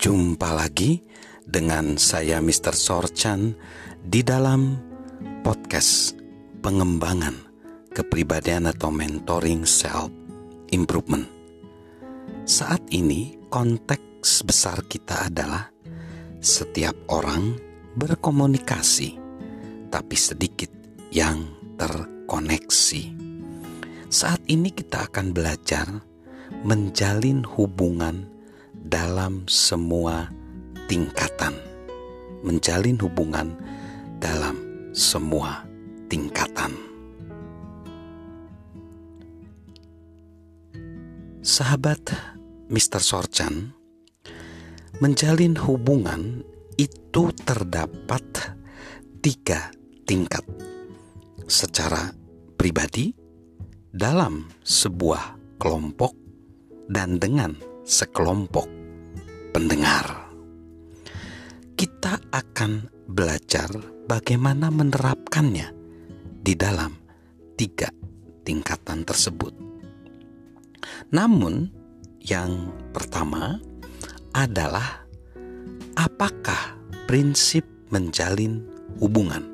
Jumpa lagi dengan saya Mr. Sorchan di dalam podcast pengembangan kepribadian atau mentoring self improvement. Saat ini konteks besar kita adalah setiap orang berkomunikasi tapi sedikit yang terkoneksi. Saat ini kita akan belajar menjalin hubungan dalam semua tingkatan, menjalin hubungan dalam semua tingkatan. Sahabat Mr. Sorchan, menjalin hubungan itu terdapat tiga tingkat secara pribadi dalam sebuah kelompok dan dengan sekelompok pendengar. Kita akan belajar bagaimana menerapkannya di dalam tiga tingkatan tersebut. Namun, yang pertama adalah apakah prinsip menjalin hubungan?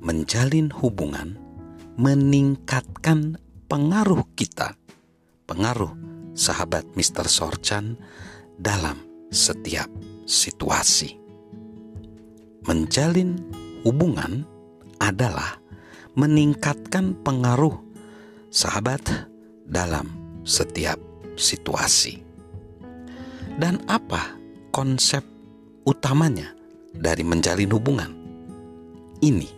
Menjalin hubungan meningkatkan pengaruh kita pengaruh sahabat Mr. Sorchan dalam setiap situasi. Menjalin hubungan adalah meningkatkan pengaruh sahabat dalam setiap situasi. Dan apa konsep utamanya dari menjalin hubungan? Ini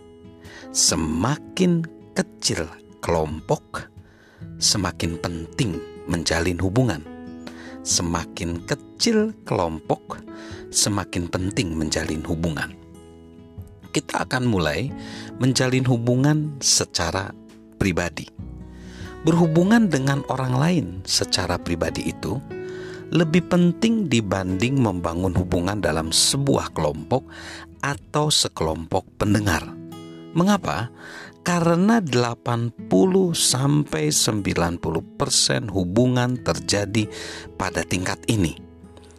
semakin kecil kelompok semakin penting menjalin hubungan. Semakin kecil kelompok, semakin penting menjalin hubungan. Kita akan mulai menjalin hubungan secara pribadi. Berhubungan dengan orang lain secara pribadi itu lebih penting dibanding membangun hubungan dalam sebuah kelompok atau sekelompok pendengar. Mengapa? karena 80 sampai 90% persen hubungan terjadi pada tingkat ini.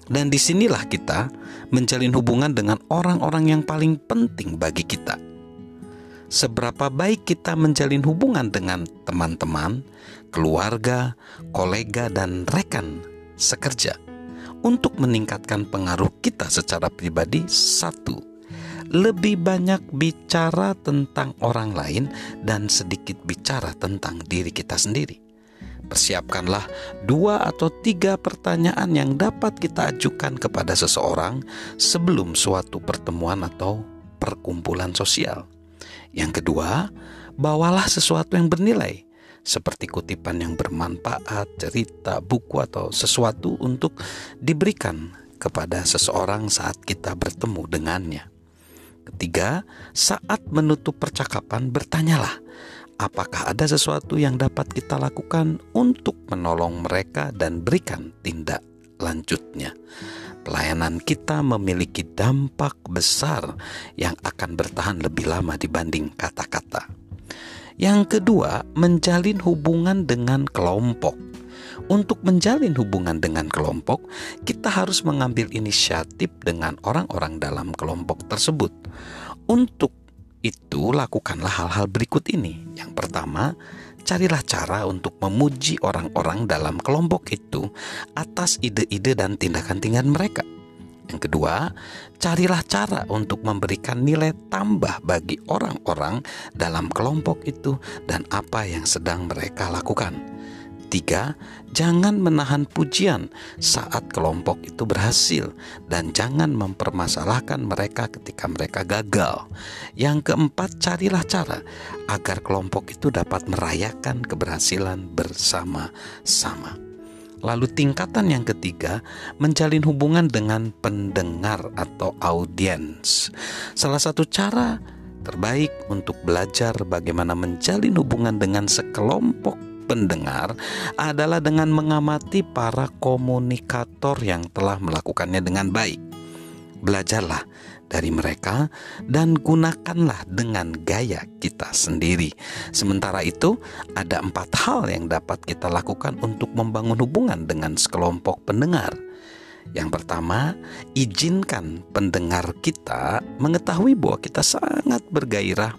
Dan di sinilah kita menjalin hubungan dengan orang-orang yang paling penting bagi kita. Seberapa baik kita menjalin hubungan dengan teman-teman, keluarga, kolega, dan rekan sekerja untuk meningkatkan pengaruh kita secara pribadi, satu lebih banyak bicara tentang orang lain dan sedikit bicara tentang diri kita sendiri. Persiapkanlah dua atau tiga pertanyaan yang dapat kita ajukan kepada seseorang sebelum suatu pertemuan atau perkumpulan sosial. Yang kedua, bawalah sesuatu yang bernilai, seperti kutipan yang bermanfaat, cerita, buku, atau sesuatu untuk diberikan kepada seseorang saat kita bertemu dengannya. Ketiga, saat menutup percakapan, bertanyalah, apakah ada sesuatu yang dapat kita lakukan untuk menolong mereka dan berikan tindak lanjutnya. Pelayanan kita memiliki dampak besar yang akan bertahan lebih lama dibanding kata-kata. Yang kedua, menjalin hubungan dengan kelompok. Untuk menjalin hubungan dengan kelompok, kita harus mengambil inisiatif dengan orang-orang dalam kelompok tersebut. Untuk itu, lakukanlah hal-hal berikut ini. Yang pertama, carilah cara untuk memuji orang-orang dalam kelompok itu atas ide-ide dan tindakan-tindakan mereka. Yang kedua, carilah cara untuk memberikan nilai tambah bagi orang-orang dalam kelompok itu dan apa yang sedang mereka lakukan. Ketiga, jangan menahan pujian saat kelompok itu berhasil dan jangan mempermasalahkan mereka ketika mereka gagal. Yang keempat, carilah cara agar kelompok itu dapat merayakan keberhasilan bersama-sama. Lalu tingkatan yang ketiga, menjalin hubungan dengan pendengar atau audiens. Salah satu cara terbaik untuk belajar bagaimana menjalin hubungan dengan sekelompok pendengar adalah dengan mengamati para komunikator yang telah melakukannya dengan baik. Belajarlah dari mereka dan gunakanlah dengan gaya kita sendiri. Sementara itu, ada empat hal yang dapat kita lakukan untuk membangun hubungan dengan sekelompok pendengar. Yang pertama, izinkan pendengar kita mengetahui bahwa kita sangat bergairah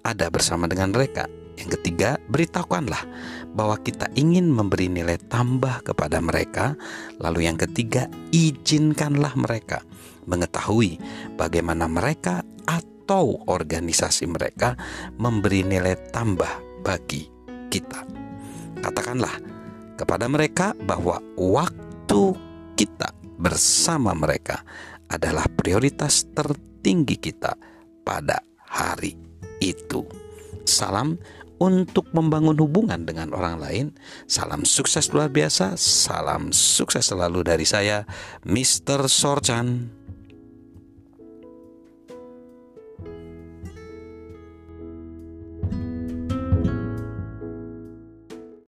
ada bersama dengan mereka. Yang ketiga, beritahukanlah bahwa kita ingin memberi nilai tambah kepada mereka. Lalu yang ketiga, izinkanlah mereka mengetahui bagaimana mereka atau organisasi mereka memberi nilai tambah bagi kita. Katakanlah kepada mereka bahwa waktu kita bersama mereka adalah prioritas tertinggi kita pada hari itu. Salam untuk membangun hubungan dengan orang lain. Salam sukses luar biasa. Salam sukses selalu dari saya, Mr. Sorchan.